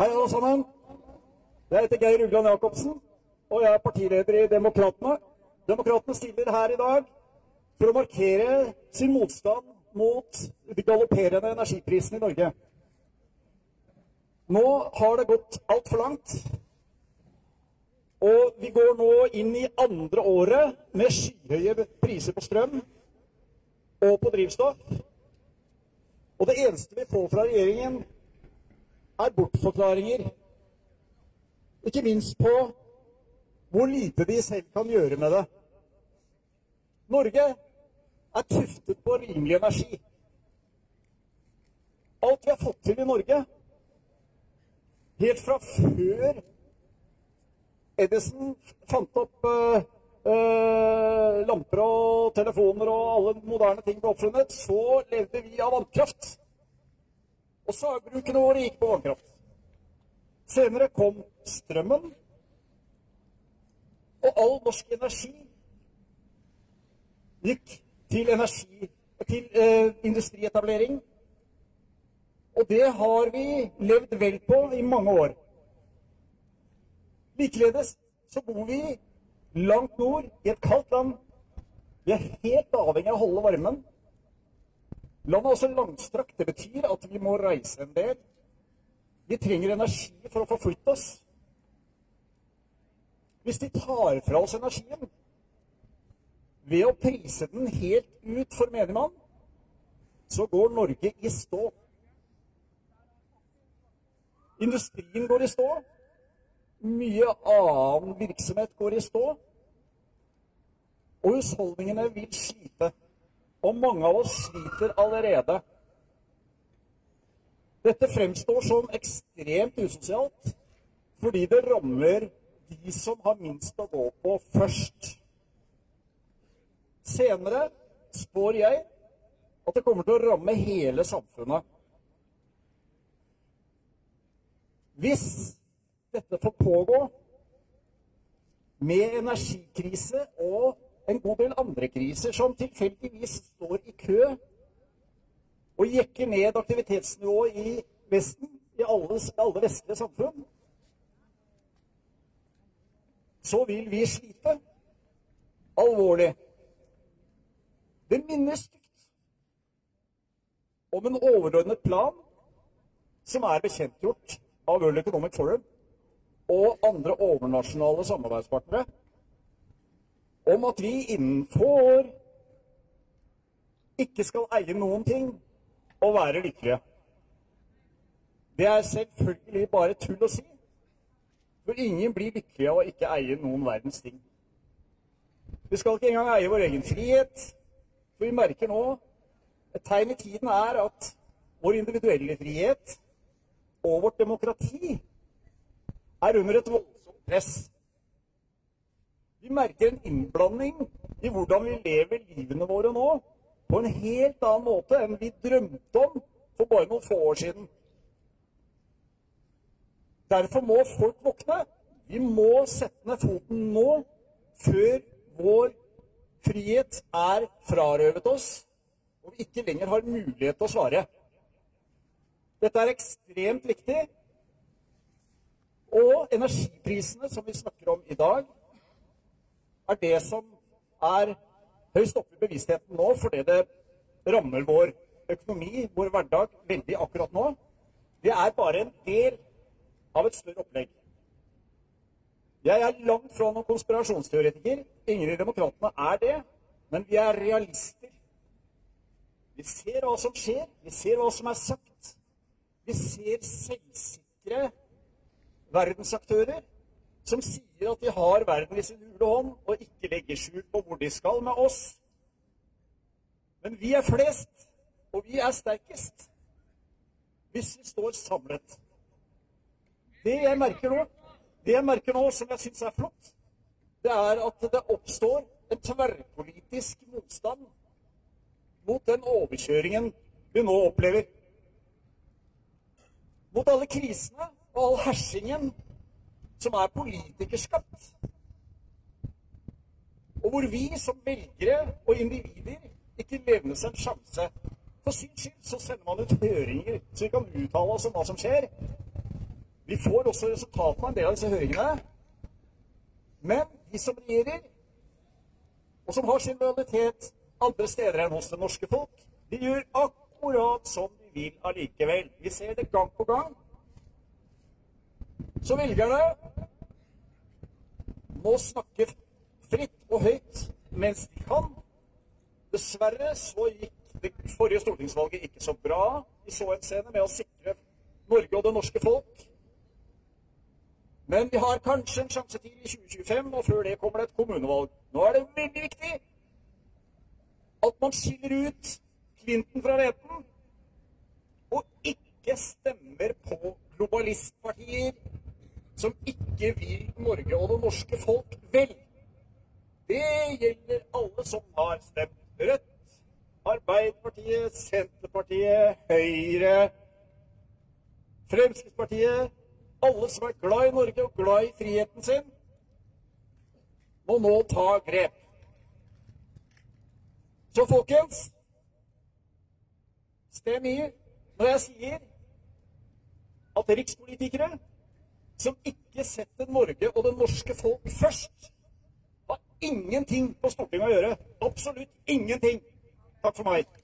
Hei, alle sammen. Jeg heter Geir Ugland Jacobsen, og jeg er partileder i Demokratene. Demokratene stiller her i dag for å markere sin motstand mot de galopperende energiprisene i Norge. Nå har det gått altfor langt. Og vi går nå inn i andre året med skyhøye priser på strøm og på drivstoff. Og det eneste vi får fra regjeringen, er bortforklaringer. Ikke minst på hvor lite de selv kan gjøre med det. Norge er tuftet på rimelig energi. Alt vi har fått til i Norge, helt fra før Edison fant opp uh, uh, lamper og telefoner og alle moderne ting ble oppfunnet, så levde vi av vannkraft. Og sagbrukene våre gikk på vannkraft. Senere kom strømmen, og all norsk energi gikk til, energi, til eh, industrietablering. Og det har vi levd vel på i mange år. Likeledes så bor vi langt nord i et kaldt land. Vi er helt avhengig av å holde varmen. Landet er også langstrakt. Det betyr at vi må reise en del. Vi trenger energi for å forflytte oss. Hvis de tar fra oss energien ved å prise den helt ut for menigmann, så går Norge i stå. Industrien går i stå. Mye annen virksomhet går i stå. Og husholdningene vil slite. Og mange av oss sliter allerede. Dette fremstår som ekstremt usosialt fordi det rammer de som har minst å gå på, først. Senere spår jeg at det kommer til å ramme hele samfunnet. Hvis dette får pågå med energikrise og en god del andre kriser som tilfeldigvis står i kø og jekker ned aktivitetsnivået i Vesten, i alle, alle vestlige samfunn, så vil vi slite alvorlig. Det minner stygt om en overordnet plan som er bekjentgjort av World Economic Forum og andre overnasjonale samarbeidspartnere om at vi innen få år ikke skal eie noen ting og være lykkelige. Det er selvfølgelig bare tull å si. For ingen blir lykkelige av å ikke eie noen verdens ting. Vi skal ikke engang eie vår egen frihet. For vi merker nå Et tegn i tiden er at vår individuelle frihet og vårt demokrati er under et voldsomt press. Vi merker en innblanding i hvordan vi lever livene våre nå, på en helt annen måte enn vi drømte om for bare noen få år siden. Derfor må folk våkne. Vi må sette ned foten nå, før vår frihet er frarøvet oss, og vi ikke lenger har mulighet til å svare. Dette er ekstremt viktig. Og energiprisene som vi snakker om i dag, er det som er høyst oppe i bevisstheten nå, fordi det rammer vår økonomi, vår hverdag, veldig akkurat nå. Det er bare en del av et større opplegg. Jeg er langt fra noen konspirasjonsteoretiker. Ingen i Demokratene er det. Men vi er realister. Vi ser hva som skjer. Vi ser hva som er sagt. Vi ser selvsikre verdensaktører som sier at de har verden i sin hule hånd, og ikke legger skjul på hvor de skal med oss. Men vi er flest, og vi er sterkest hvis vi står samlet. Det jeg merker nå, det jeg merker nå som jeg syns er flott, det er at det oppstår en tverrpolitisk motstand mot den overkjøringen vi nå opplever. Mot alle krisene og all hersingen som er politikerskapt. Og hvor vi som velgere og individer ikke levnes en sjanse. For syns skyld så sender man ut høringer så vi kan uttale oss om hva som skjer. Vi får også resultatene av en del av disse høringene. Men de som regjerer, og som har sin lojalitet andre steder enn hos det norske folk, de gjør akkurat som de vil allikevel. Vi ser det gang på gang. Så velgerne må snakke fritt og høyt mens de kan. Dessverre så gikk det forrige stortingsvalget ikke så bra i så henseende med å sikre Norge og det norske folk. Men vi har kanskje en sjanse til i 2025, og før det kommer det et kommunevalg. Nå er det veldig viktig at man skiller ut Clinton fra reten, og ikke stemmer på globalistpartier som ikke vil Norge og det norske folk vel. Det gjelder alle som har stemt Rødt, Arbeiderpartiet, Senterpartiet, Høyre, Fremskrittspartiet Alle som er glad i Norge og glad i friheten sin, må nå ta grep. Så folkens, stem i når jeg sier at rikspolitikere som ikke setter Norge og det norske folk først, har ingenting på Stortinget å gjøre. Absolutt ingenting. Takk for meg.